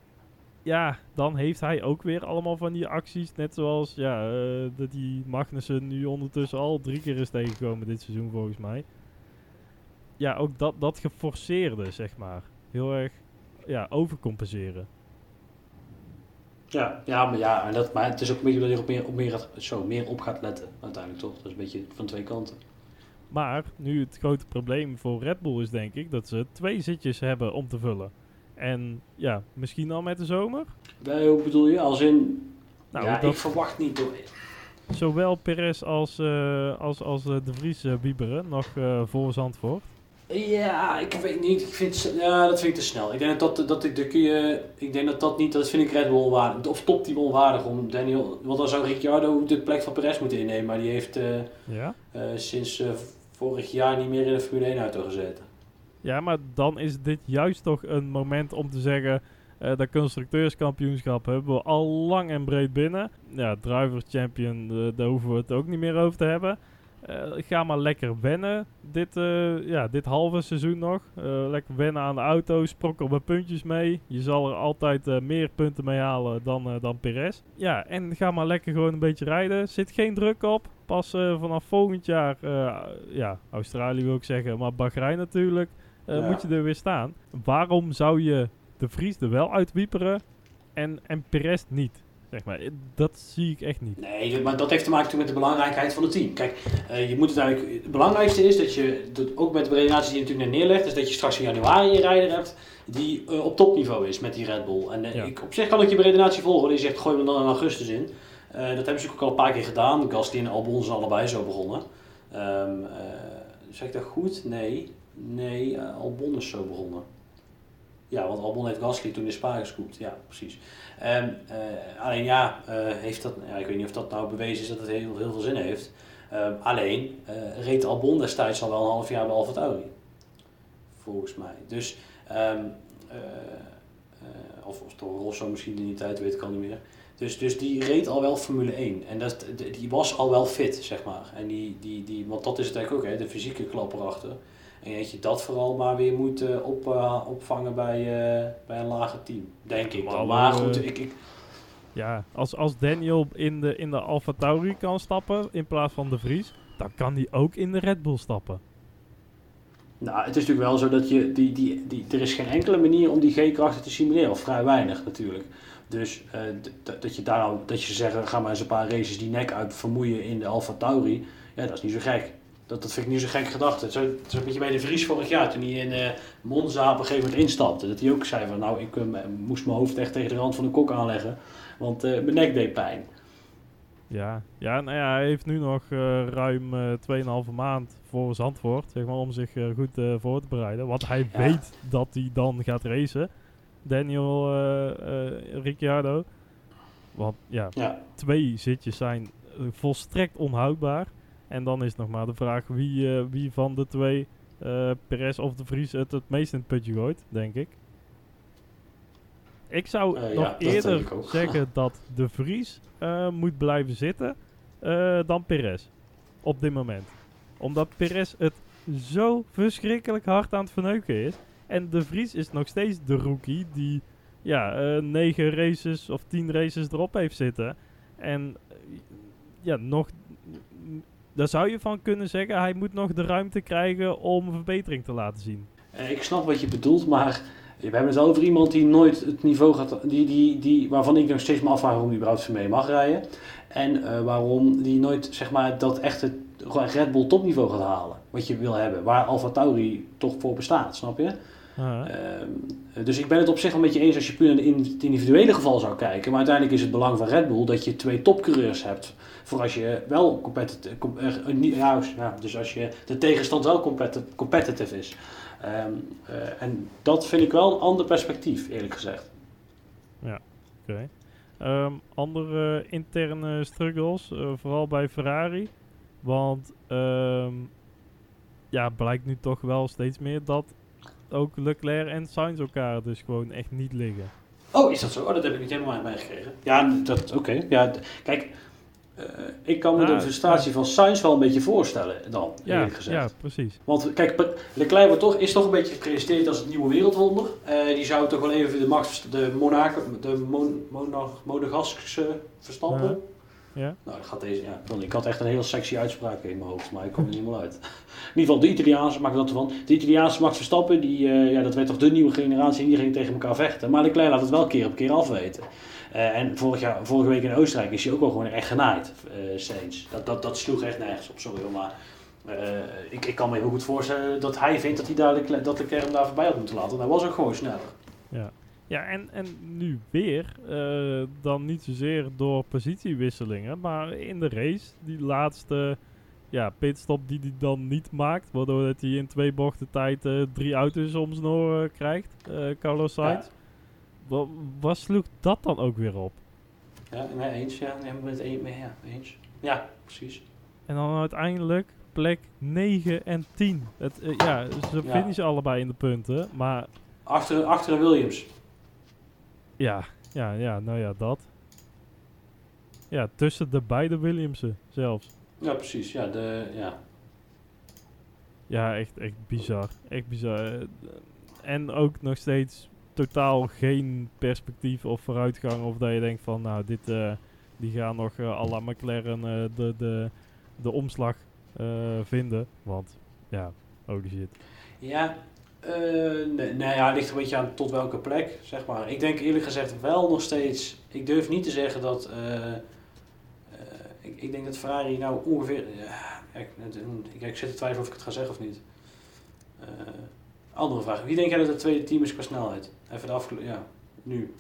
ja, dan heeft hij ook weer allemaal van die acties. Net zoals ja, uh, dat die Magnussen nu ondertussen al drie keer is tegengekomen dit seizoen volgens mij. Ja, ook dat, dat geforceerde, zeg maar. Heel erg ja, overcompenseren.
Ja, ja, maar, ja en dat, maar het is ook een beetje dat je op meer, op meer, zo, meer op gaat letten uiteindelijk toch. Dat is een beetje van twee kanten.
Maar nu het grote probleem voor Red Bull is denk ik dat ze twee zitjes hebben om te vullen. En ja, misschien al met de zomer?
Hoe bedoel je? Als in... Nou, ja, ik verwacht niet door.
Zowel Perez als, uh, als, als uh, De Vries uh, bieberen nog voor Zandvoort.
Ja, ik weet niet. Ik vind, ja, dat vind ik te snel. Ik denk dat dat, dat, dat kun je, ik denk dat dat niet, dat vind ik Red Bull onwaardig. Of topteam onwaardig om Daniel, want dan zou Ricciardo de plek van Perez moeten innemen. Maar die heeft ja? sinds vorig jaar niet meer in de Formule 1 auto gezeten.
Ja, maar dan is dit juist toch een moment om te zeggen... Uh, dat constructeurskampioenschap hebben we al lang en breed binnen. Ja, driver champion, uh, daar hoeven we het ook niet meer over te hebben. Uh, ga maar lekker wennen dit, ja, dit halve seizoen nog. lekker wennen aan de auto, sprokkel met puntjes mee. Je zal er altijd meer punten mee halen dan, dan Perez. Ja, en ga maar lekker gewoon een beetje rijden. Zit geen druk op. Pas vanaf volgend jaar, ja, Australië wil ik zeggen, maar Bahrein natuurlijk uh, moet je er weer staan. Waarom zou je de Vries er wel uitwieperen en, en Perez niet? Zeg maar, dat zie ik echt niet.
Nee, maar dat heeft te maken met de belangrijkheid van het team. Kijk, uh, je moet het eigenlijk, het belangrijkste is dat je, dat ook met de redenatie die je natuurlijk net neerlegt, is dat je straks in januari een rijder hebt die uh, op topniveau is met die Red Bull. En uh, ik, op zich kan ik je redenatie volgen. Die zegt, gooi hem dan in augustus in. dat hebben ze ook al een paar keer gedaan. Gasly en Albon zijn allebei zo begonnen. Um, zeg ik dat goed? Nee. Nee, uh, Albon is zo begonnen. Ja, want Albon heeft Gasly toen in Spa gescoopt. Ja, precies. Uh, alleen ja, uh, heeft dat, ja, ik weet niet of dat nou bewezen is dat het heel, veel zin heeft. Alleen reed Albon destijds al wel een half jaar bij Alfa Tauri. Volgens mij. Dus, um, of, of toch Rosso misschien in die tijd, weet ik al niet meer. Dus, dus die reed al wel Formule 1. En dat, die was al wel fit, zeg maar. En die, die, die, want dat is het eigenlijk ook, hè, de fysieke klap erachter. En dat je dat vooral maar weer moet uh, op, uh, opvangen bij, uh, bij een lager team, denk ik. Dan. Maar goed, ik, ik...
Ja, als, als Daniel in de, in de Alfa Tauri kan stappen in plaats van de Vries, dan kan hij ook in de Red Bull stappen.
Nou, het is natuurlijk wel zo dat je, die, die, die, er is geen enkele manier om die G-krachten te simuleren, of vrij weinig natuurlijk. Dus dat je daar dat je zegt, ga maar eens een paar races die nek uit vermoeien in de Alfa Tauri, ja, dat is niet zo gek. Dat, dat vind ik niet zo gek gedachte. Het is een beetje bij de Vries vorig jaar, toen hij in uh, Monza op een gegeven moment instapte. Dat hij ook zei van, nou, ik uh, moest mijn hoofd echt tegen de rand van de kok aanleggen, want uh, mijn nek deed pijn.
Ja, ja, nou ja, hij heeft nu nog ruim 2,5 maand voor zijn antwoord, zeg maar, om zich goed voor te bereiden. Want hij weet dat hij dan gaat racen. Daniel Ricciardo. Want ja, ja, twee zitjes zijn volstrekt onhoudbaar. En dan is nog maar de vraag wie, uh, wie van de twee, uh, Perez of de Vries, het het meest in het putje gooit, denk ik. Ik zou uh, nog ja, eerder zeggen <laughs> dat de Vries moet blijven zitten dan Perez. Op dit moment. Omdat Perez het zo verschrikkelijk hard aan het verneuken is. En de Vries is nog steeds de rookie die ja, negen races of tien races erop heeft zitten. En ja, nog daar zou je van kunnen zeggen, hij moet nog de ruimte krijgen om een verbetering te laten zien.
Eh, ik snap wat je bedoelt, maar we hebben het over iemand die nooit het niveau gaat, die, die, die, waarvan ik nog steeds me afvraag waarom hij überhaupt mee mag rijden. En uh, waarom die nooit zeg maar, dat echte Red Bull topniveau gaat halen. Wat je wil hebben. Waar Alfa Tauri toch voor bestaat, snap je? Uh dus ik ben het op zich een beetje eens als je puur naar het individuele geval zou kijken. Maar uiteindelijk is het belang van Red Bull dat je twee topcoureurs hebt. Voor als je wel competitive, ja, dus als je de tegenstand wel competitive is. Ehm, eh, en dat vind ik wel een ander perspectief, eerlijk gezegd.
Oké. Ehm, andere interne struggles, eh, vooral bij Ferrari. Want ehm, ja, blijkt nu toch wel steeds meer dat ook Leclerc en Sainz elkaar dus gewoon echt niet liggen.
Oh, is dat zo? Oh, dat heb ik niet helemaal meegekregen. Ja, dat, oké. Ja, kijk, eh, ik kan me
Nou,
de frustratie van Sainz wel een beetje voorstellen dan,
Ja,
eerlijk gezegd.
ja precies.
Want kijk, Leclerc wordt toch, is toch een beetje gepresenteerd als het nieuwe wereldwonder. Eh, die zou toch wel even de Max, de Monaco, de Mon, Monegaskische Verstappen.
Ja.
Nou, dat gaat deze, ja. Ik had echt een heel sexy uitspraak in mijn hoofd, maar ik kom er niet meer uit. <laughs> In ieder geval, de Italiaanse, maak ik dat ervan. De Italiaanse Max Verstappen, die, eh, ja, dat werd toch de nieuwe generatie en die ging tegen elkaar vechten. Maar Leclerc laat het wel keer op keer afweten. Eh, en vorig jaar, vorige week in Oostenrijk is hij ook wel gewoon echt genaaid, eh Sainz. Dat, dat, dat sloeg echt nergens op, sorry hoor, maar ik, ik kan me heel goed voorstellen dat hij vindt dat hij daar Leclerc, dat Leclerc hem daar voorbij had moeten laten. En hij was ook gewoon sneller.
Ja, ja en, en nu weer, eh, dan niet zozeer door positiewisselingen, maar in de race, die laatste ja, pitstop die hij dan niet maakt, waardoor dat hij in twee bochten tijd eh, drie auto's om zijn oren krijgt, eh, Carlos Sainz. Wa- Wat sloeg dat dan ook weer op?
Ja, nee, eens, ja. Met een, ja, eens. Ja, precies.
En dan uiteindelijk plek 9 en 10. Het, eh, ja, ze
Ja.
finishen allebei in de punten, maar
Achter, achter Williams.
Ja, ja, ja, nou ja, dat. Ja, tussen de beide Williamsen zelfs.
Ja, precies. Ja, de, ja.
Ja, echt, echt bizar. Echt bizar. En ook nog steeds totaal geen perspectief of vooruitgang. Of dat je denkt van, nou, dit, eh, die gaan nog eh à la McLaren eh, de, de, de omslag vinden. Want, ja, holy shit.
Ja, eh, nee, nee, ja, het ligt een beetje aan tot welke plek, zeg maar. Ik denk eerlijk gezegd wel nog steeds... Ik durf niet te zeggen dat... eh, eh, ik, ik denk dat Ferrari nou ongeveer... ja, ik, ik, ik zit te twijfelen of ik het ga zeggen of niet. Andere vraag. Wie denk jij dat het tweede team is qua snelheid? Even de afgelopen... Ja, nu.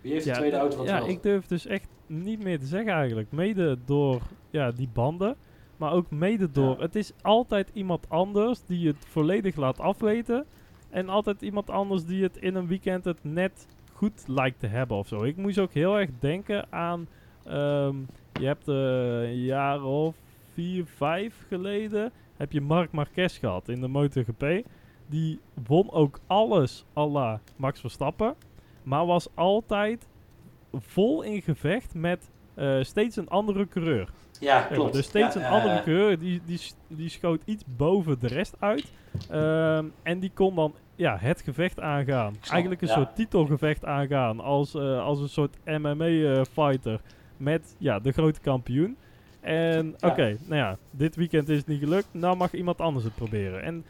Wie heeft de
Ja,
tweede auto van
Ja, ik durf dus echt niet meer te zeggen eigenlijk. Mede door ja, die banden. Maar ook mede door.
Ja.
Het is altijd iemand anders die het volledig laat afweten. En altijd iemand anders die het in een weekend het net goed lijkt te hebben of zo. Ik moest ook heel erg denken aan. ehm, je hebt eh, een jaar of vier, vijf geleden. Heb je Marc Marquez gehad in de MotoGP. Die won ook alles à la Max Verstappen. Maar was altijd vol in gevecht met eh, steeds een andere coureur.
Ja, klopt.
Dus steeds
Ja,
een
eh,
andere coureur, die, die, die schoot iets boven de rest uit. Ehm, en die kon dan ja, het gevecht aangaan. Eigenlijk een soort titelgevecht aangaan als, eh, als een soort MMA-fighter met ja, de grote kampioen. En
Ja.
oké, nou ja, dit weekend is het niet gelukt. Nou mag iemand anders het proberen. En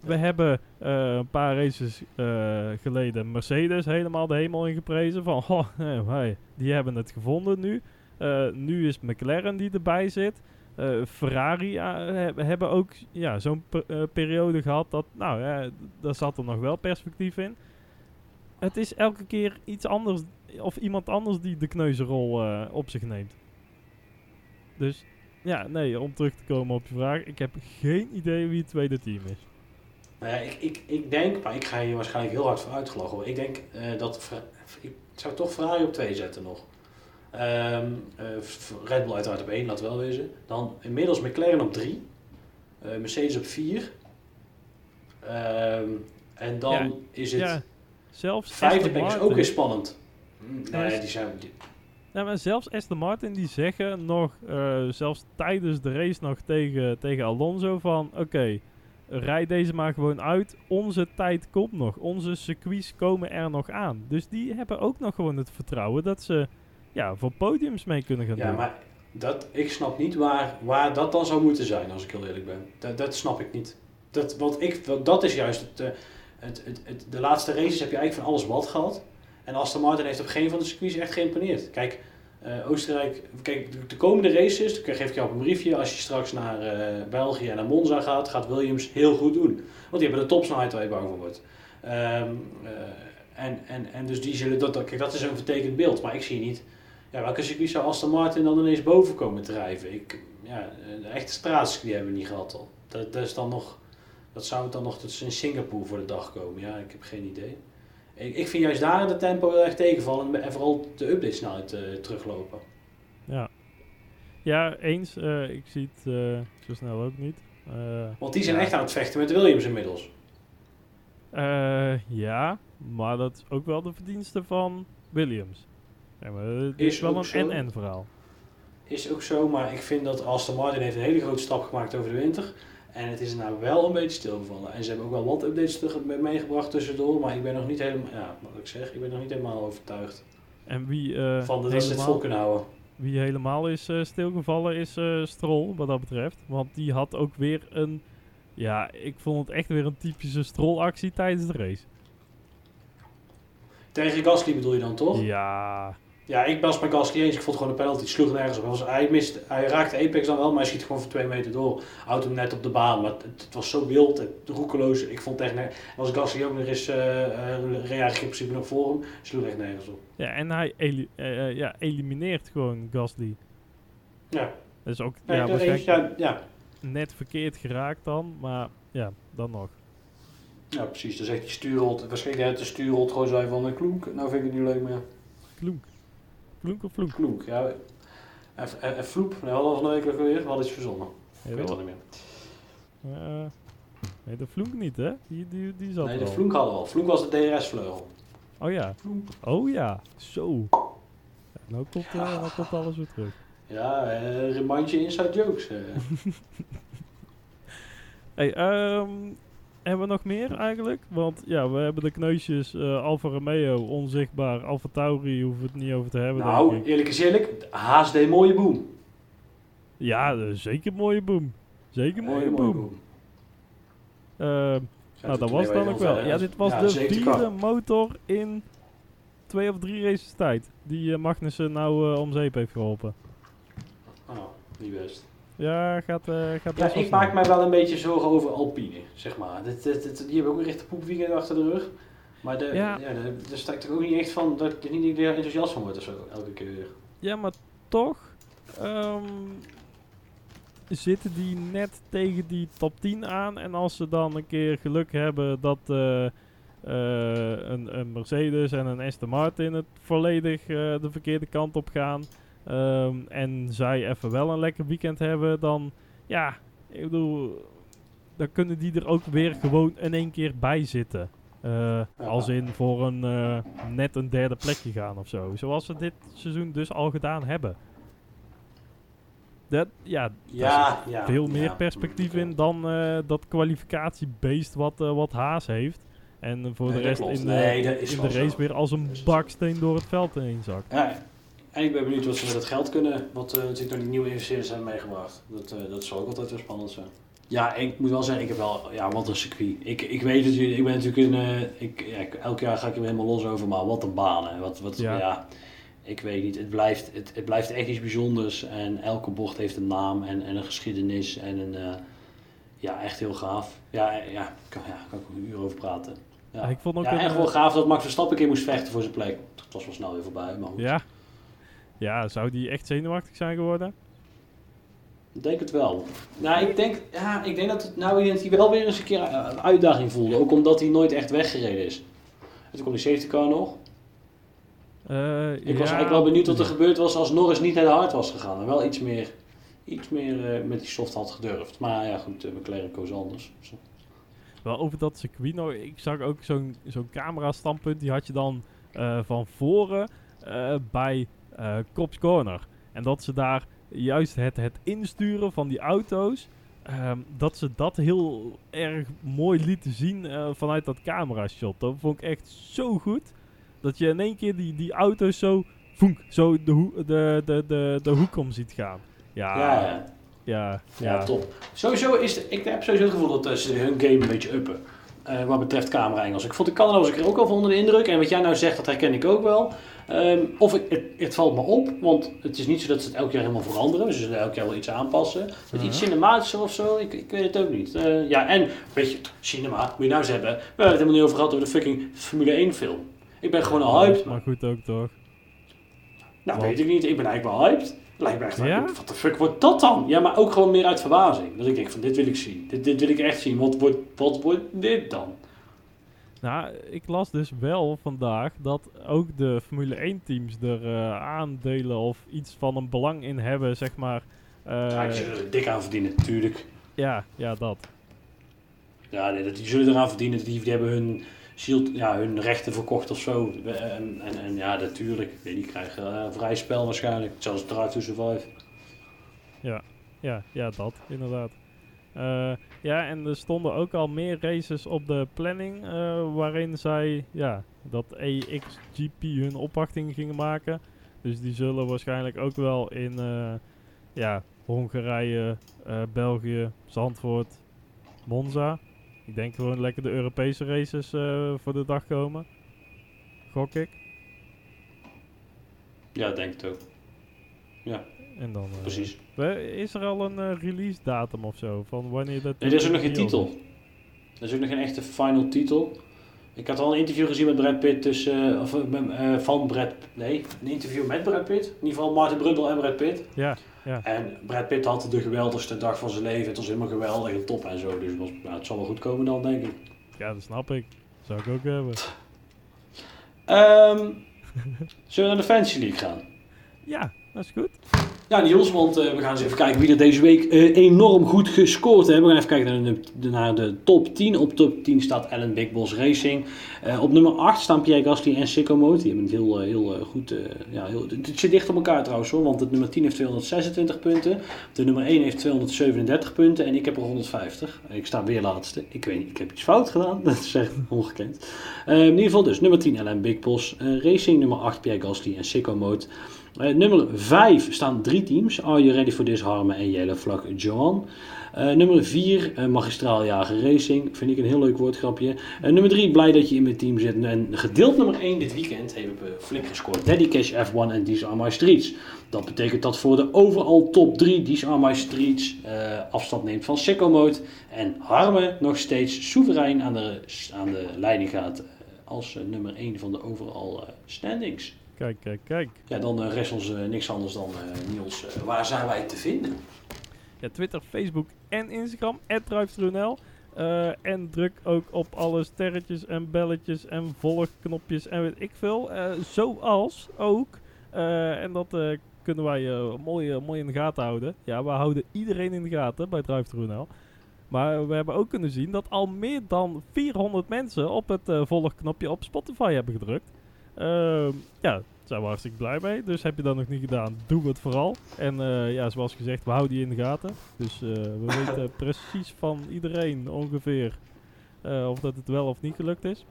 we hebben eh, een paar races eh, geleden Mercedes helemaal de hemel ingeprezen. Van, <laughs> oh, eh, hey, die hebben het gevonden nu. Eh, nu is McLaren die erbij zit. Eh, Ferrari eh, he- hebben ook ja, zo'n pe- periode gehad dat, nou ja, daar zat er nog wel perspectief in. Het is elke keer iets anders, of iemand anders die de kneuzenrol op zich neemt. Dus ja, nee, om terug te komen op je vraag, ik heb geen idee wie het tweede team is.
Nou ja, ik, ik, ik denk, maar ik ga hier waarschijnlijk heel hard voor uitgelachen. Ik denk dat, ik zou toch Ferrari op 2 zetten nog. Ehm, eh, F- Red Bull uiteraard op 1, laat wel wezen. Dan inmiddels McLaren op 3. Mercedes op 4. en dan
Ja,
is het
Ja, zelfs
vijfde plek is ook weer spannend. Mm,
Ja,
Nee,
is-
die zijn... die-
Ja, maar zelfs Aston Martin die zeggen nog, eh, zelfs tijdens de race nog tegen, tegen Alonso van... Oké, rijd deze maar gewoon uit. Onze tijd komt nog. Onze circuits komen er nog aan. Dus die hebben ook nog gewoon het vertrouwen dat ze ja, voor podiums mee kunnen gaan
ja,
doen.
maar dat, ik snap niet waar, waar dat dan zou moeten zijn, als ik heel eerlijk ben. Dat, dat snap ik niet. Dat, want ik, want dat is juist het, eh, het, het, het- de laatste races heb je eigenlijk van alles wat gehad. En Aston Martin heeft op geen van de circuits echt geïmponeerd. Kijk, eh, Oostenrijk, kijk, de, de komende races, dan geef ik jou op een briefje, als je straks naar eh, België en naar Monza gaat, gaat Williams heel goed doen. Want die hebben de topsnelheid waar je bang voor wordt. Ehm, eh, en, en, en dus die zullen, dat, dat- kijk, dat is een vertekend beeld, maar ik zie niet, ja, welke circuit zou Aston Martin dan ineens boven komen drijven? Ik, ja, de echte straatcircuit hebben we niet gehad al. Dat, dat is dan nog, Dat zou het dan nog tot in Singapore voor de dag komen. Ja, ik heb geen idee. Ik, ik vind juist daar de tempo heel erg tegenvallen en vooral de update snelheid eh, teruglopen.
Ja. Ja, eens. eh, ik zie het eh, zo snel ook niet.
Want die zijn
Ja.
echt aan het vechten met Williams inmiddels.
ja, maar dat is ook wel de verdienste van Williams. Ja, maar het is,
Is
wel een
zo.
en-en verhaal.
Is ook zo, maar ik vind dat Aston Martin heeft een hele grote stap gemaakt over de winter. En het is nou wel een beetje stilgevallen. En ze hebben ook wel wat updates meegebracht tussendoor. Maar ik ben nog niet helemaal, ja, wat ik zeg, ik ben nog niet helemaal overtuigd.
En wie, eh,
Van dat ze het vol kunnen houden.
wie helemaal is eh, stilgevallen is eh Stroll, wat dat betreft. Want die had ook weer een... Ja, ik vond het echt weer een typische Stroll-actie tijdens de race.
Tegen Gasly bedoel je dan toch?
Ja,
Ja, ik was bij Gasly eens. Ik vond gewoon een penalty. Het sloeg nergens op. Hij, was, hij, mist, hij raakte Apex dan wel, maar hij schiet gewoon voor twee meter door. Houdt hem net op de baan. Maar het, het was zo wild, het, roekeloos. Ik vond echt... ne- Als Gasly ook nog eens... eh uh, reed eigenlijk in principe nog voor hem. Sloeg echt nergens op.
ja en hij eli- eh, eh, ja, elimineert gewoon Gasly.
Ja,
Dat is ook ja,
ja,
waarschijnlijk
ja, ja.
net verkeerd geraakt dan, maar ja, dan nog.
ja, precies. Dan zegt hij stuurrot. Waarschijnlijk net de stuurrot gewoon zei van... eh, Kloek, nou vind ik het niet leuk meer.
Klonk. Klonk of vloek?
Kloek, ja. En, en, en vloep. Nee, we hadden van de week weer. We hadden iets verzonnen. Ik weet het al niet meer.
Eh, nee, de vloek niet, hè? Die, die, die zat
Nee, de vloek hadden we al. Vloek was de DRS-vleugel.
Oh ja.
Vloek.
Oh ja. Zo. Ja, nou, komt, eh, nou komt alles weer terug.
Ja, eh remind je inside jokes. <laughs>
Hey, ehm, hebben we nog meer eigenlijk? Want ja, we hebben de kneusjes eh Alfa Romeo, onzichtbaar. Alfa Tauri hoeven we het niet over te hebben, denk
nou,
ik.
eerlijk is eerlijk. HD mooie boom.
Ja, eh, zeker mooie boom. Zeker mooie
Hele
boom. Ehm, nou, dat was dan ook wel. Ja, dit was
Ja,
de vierde motor in twee of drie races tijd. Die eh, Magnussen nou om zeep heeft geholpen.
Oh, niet best.
Ja, gaat, eh gaat
Ja, ik maak mij wel een beetje zorgen over Alpine, zeg maar. Dit, dit, dit- die hebben ook een rechte poepweekend achter de rug. Maar de,
Ja.
ja. de- daar sta ik toch ook niet echt van, dat ik niet er enthousiast van word of zo, elke keer weer.
Ja, maar toch ehm, zitten die net tegen die top 10 aan. En als ze dan een keer geluk hebben dat eh, eh, een, een Mercedes en een Aston Martin het volledig de verkeerde kant op gaan. Ehm, en zij even wel een lekker weekend hebben, dan ja, ik bedoel, dan kunnen die er ook weer gewoon in één keer bij zitten. Eh, Als in voor een eh, net een derde plekje gaan of zo. Zoals ze dit seizoen dus al gedaan hebben. Dat, ja,
Ja, ja.
veel meer
ja.
perspectief in dan eh, dat kwalificatiebeest wat, wat Haas heeft. En voor
Nee,
de rest in de,
Nee, dat is
in de
wel zo.
race weer als een baksteen door het veld heen zakt.
Ja, en ik ben benieuwd wat ze met het geld kunnen, wat eh, natuurlijk door die nieuwe investeerders hebben meegebracht. Dat, eh, dat zal ook altijd wel spannend zijn. Ja, ik moet wel zeggen, ik heb wel, ja, wat een circuit. Ik, ik weet het, ik ben natuurlijk een, eh, ik, ja, elk jaar ga ik er weer helemaal los over, maar wat een baan. Hè. Wat, wat,
Ja.
ja. ik weet niet, het blijft, het, het blijft echt iets bijzonders en elke bocht heeft een naam en, en een geschiedenis en een, eh, ja, echt heel gaaf. Ja, ja, kan, ja, kan ik ook een uur over praten. Ja,
Ja, ik vond ook
ja,
eh,
gewoon gaaf dat Max Verstappen een keer moest vechten voor zijn plek. Het was wel snel weer voorbij, maar goed.
Ja. Ja, zou die echt zenuwachtig zijn geworden?
Ik denk het wel. Nou, ik denk, ja, ik denk dat het nou hij wel weer eens een keer een uitdaging voelde. Ook omdat hij nooit echt weggereden is. En toen kwam die safety car nog.
Eh,
Ik was eigenlijk wel benieuwd wat er gebeurd was als Norris niet naar de hard was gegaan. En wel iets meer, iets meer eh, met die soft had gedurfd. Maar ja, goed, uh, McLaren koos anders.
Wel over dat circuit nou, ik zag ook zo'n zo'n camera standpunt, die had je dan eh, van voren eh, bij eh Cops Corner. En dat ze daar juist het, het insturen van die auto's, ehm, dat ze dat heel erg mooi lieten zien eh, vanuit dat camera shot. Dat vond ik echt zo goed, dat je in één keer die, die auto's zo, voenk, zo de, de, de, de, de hoek om ziet gaan. Ja,
ja,
ja,
ja.
ja.
Ja, top. Sowieso is de, ik heb sowieso het gevoel dat eh, ze hun game een beetje uppen. Eh, wat betreft camera Engels. Ik vond de Canada was ik er ook al van onder de indruk. En wat jij nou zegt, dat herken ik ook wel. Ehm, of ik, het, het valt me op, want het is niet zo dat ze het elk jaar helemaal veranderen. Ze zullen elk jaar wel iets aanpassen. Met iets
Mhm.
cinematischer of zo, ik, ik weet het ook niet. Eh, ja, en weet je, cinema, moet je nou eens hebben. We hebben het helemaal niet over gehad over de fucking Formule 1 film. Ik ben gewoon al hyped.
Maar goed ook toch.
Nou,
Want-
weet ik niet. Ik ben eigenlijk wel hyped. Lijkt me echt,
Ja?
wat de fuck wordt dat dan? Ja, maar ook gewoon meer uit verbazing. Dat ik denk van, dit wil ik zien. Dit, dit wil ik echt zien. Wat wordt, wat wordt dit dan?
Nou, ik las dus wel vandaag dat ook de Formule 1 teams er eh, aandelen of iets van een belang in hebben, zeg maar. Eh,
ja, die zullen er dik aan verdienen, natuurlijk.
ja, ja, dat.
Ja, nee, dat- die zullen eraan verdienen. Die, die hebben hun, shield, ja, hun rechten verkocht of zo. En, en, en ja, natuurlijk. Die krijgen eh, vrij spel waarschijnlijk. Zelfs Drive to Survive.
Ja, ja, dat, inderdaad. Eh, ja, en er stonden ook al meer races op de planning eh, waarin zij ja, dat AXGP hun opwachting gingen maken. Dus die zullen waarschijnlijk ook wel in ja, Hongarije, België, Zandvoort, Monza. Ik denk gewoon lekker de Europese races eh, voor de dag komen. Gok ik.
Ja, denk het ook.
En dan, eh,
Precies.
is er al een eh, release datum of zo? Van wanneer dat.
Nee, er is ook nog geen titel. Er is ook nog geen echte final titel. Ik had al een interview gezien met Brad Pitt tussen, eh, of, van Brad, nee, een interview met Brad Pitt. In ieder geval Martin Brundle en Brad Pitt.
Ja, ja.
En Brad Pitt had de geweldigste dag van zijn leven. Het was helemaal geweldig en top en zo. Dus het was, nou, het zal wel goed komen dan, denk ik.
Ja, dat snap ik. Zou ik ook hebben.
Ehm, zullen we naar de Fantasy League gaan?
Ja, dat is goed.
Ja, Niels, want eh, we gaan eens even kijken wie er deze week eh, enorm goed gescoord hebben. We gaan even kijken naar de, naar de top 10. Op top 10 staat Allen Big Boss Racing. Eh, op nummer 8 staan Pierre Gasly en Sicko Mode. Die hebben het heel, heel goed... ja, heel, het zit dicht op elkaar trouwens hoor, want het nummer 10 heeft 226 punten. De nummer 1 heeft 237 punten en ik heb er 150. Ik sta weer laatste. Ik weet niet, ik heb iets fout gedaan. <laughs> Dat is echt ongekend. In ieder geval dus nummer 10 Allen Big Boss Racing. Nummer 8 Pierre Gasly en Sicko Mode. Eh, nummer 5 staan drie teams. Are You Ready for This Harmen en Yellow Flag Johan. Eh, nummer 4 eh, Magistraaljager Racing. Vind ik een heel leuk woordgrapje. Nummer 3 blij dat je in mijn team zit. En gedeeld nummer 1 dit weekend hebben we flink gescoord. Daddy Cash F1 en These Are My Streets. Dat betekent dat voor de overal top 3 These Are My Streets afstand neemt van Sicko Mode. En Harmen nog steeds soeverein aan de, aan de leiding gaat. als nummer 1 van de overal standings.
Kijk, kijk, kijk.
Ja, dan eh, rest ons eh, niks anders dan eh, Niels. waar zijn wij te vinden?
Ja, Twitter, Facebook en Instagram. @druiftruNL. Eh en druk ook op alle sterretjes en belletjes en volgknopjes en weet ik veel. Eh, zoals ook, eh, en dat eh, kunnen wij mooi, mooi in de gaten houden. Ja, we houden iedereen in de gaten bij DriveTruNL. Maar we hebben ook kunnen zien dat al meer dan 400 mensen op het eh, volgknopje op Spotify hebben gedrukt. Ehm, ja, daar zijn we hartstikke blij mee. Dus heb je dat nog niet gedaan, doe het vooral. En eh, ja, zoals gezegd, we houden je in de gaten. Dus eh, we <laughs> weten precies van iedereen ongeveer eh, of dat het wel of niet gelukt is.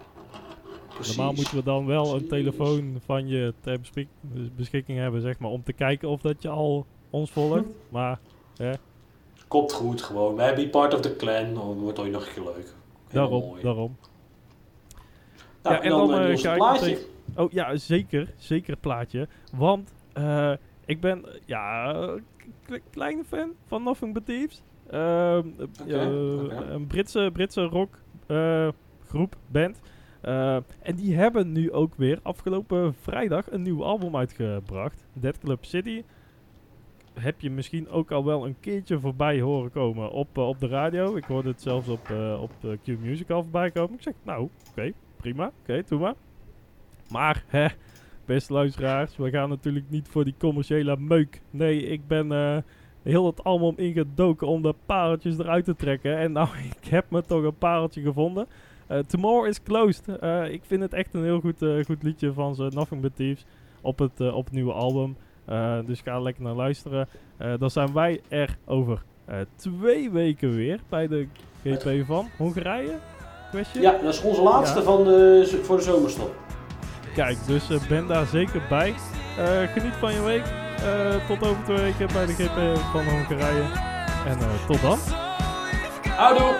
Normaal moeten we dan wel een telefoon van je ter beschik- beschikking hebben, zeg maar, om te kijken of dat je al ons volgt. <laughs> Maar
Komt goed gewoon. Wij be part of the clan. Dan wordt ooit nog een keer leuk. Helemaal
daarom,
mooi.
daarom.
Nou,
Ja,
en
en
dan,
dan,
plaatje.
Oh ja, zeker. Zeker het plaatje. Want eh, ik ben ja, een kleine fan van Nothing But Thieves. Ehm, eh. Een Britse, Britse rock eh, groep, band. Eh, en die hebben nu ook weer afgelopen vrijdag een nieuw album uitgebracht. Dead Club City. Heb je misschien ook al wel een keertje voorbij horen komen op, op de radio. Ik hoorde het zelfs op, eh, op Q Music al voorbij komen. Ik zeg, nou, oké, prima. Oké, doe maar. Maar, hè, beste luisteraars, we gaan natuurlijk niet voor die commerciële meuk. Nee, ik ben eh, heel het album ingedoken om de pareltjes eruit te trekken. En nou, <laughs> ik heb me toch een pareltje gevonden. Eh, Tomorrow is Closed. Eh, ik vind het echt een heel goed, goed liedje van ze, Nothing But Thieves, op het, op het nieuwe album. Dus ga lekker naar luisteren. Dan zijn wij er over twee weken weer bij de GP van Hongarije. Question?
Ja, dat is onze laatste
Ja.
van de, voor de zomerstop.
Kijk, dus eh, ben daar zeker bij. Eh, geniet van je week. Eh, tot over twee weken bij de GP van Hongarije. En tot dan.
Houdoe!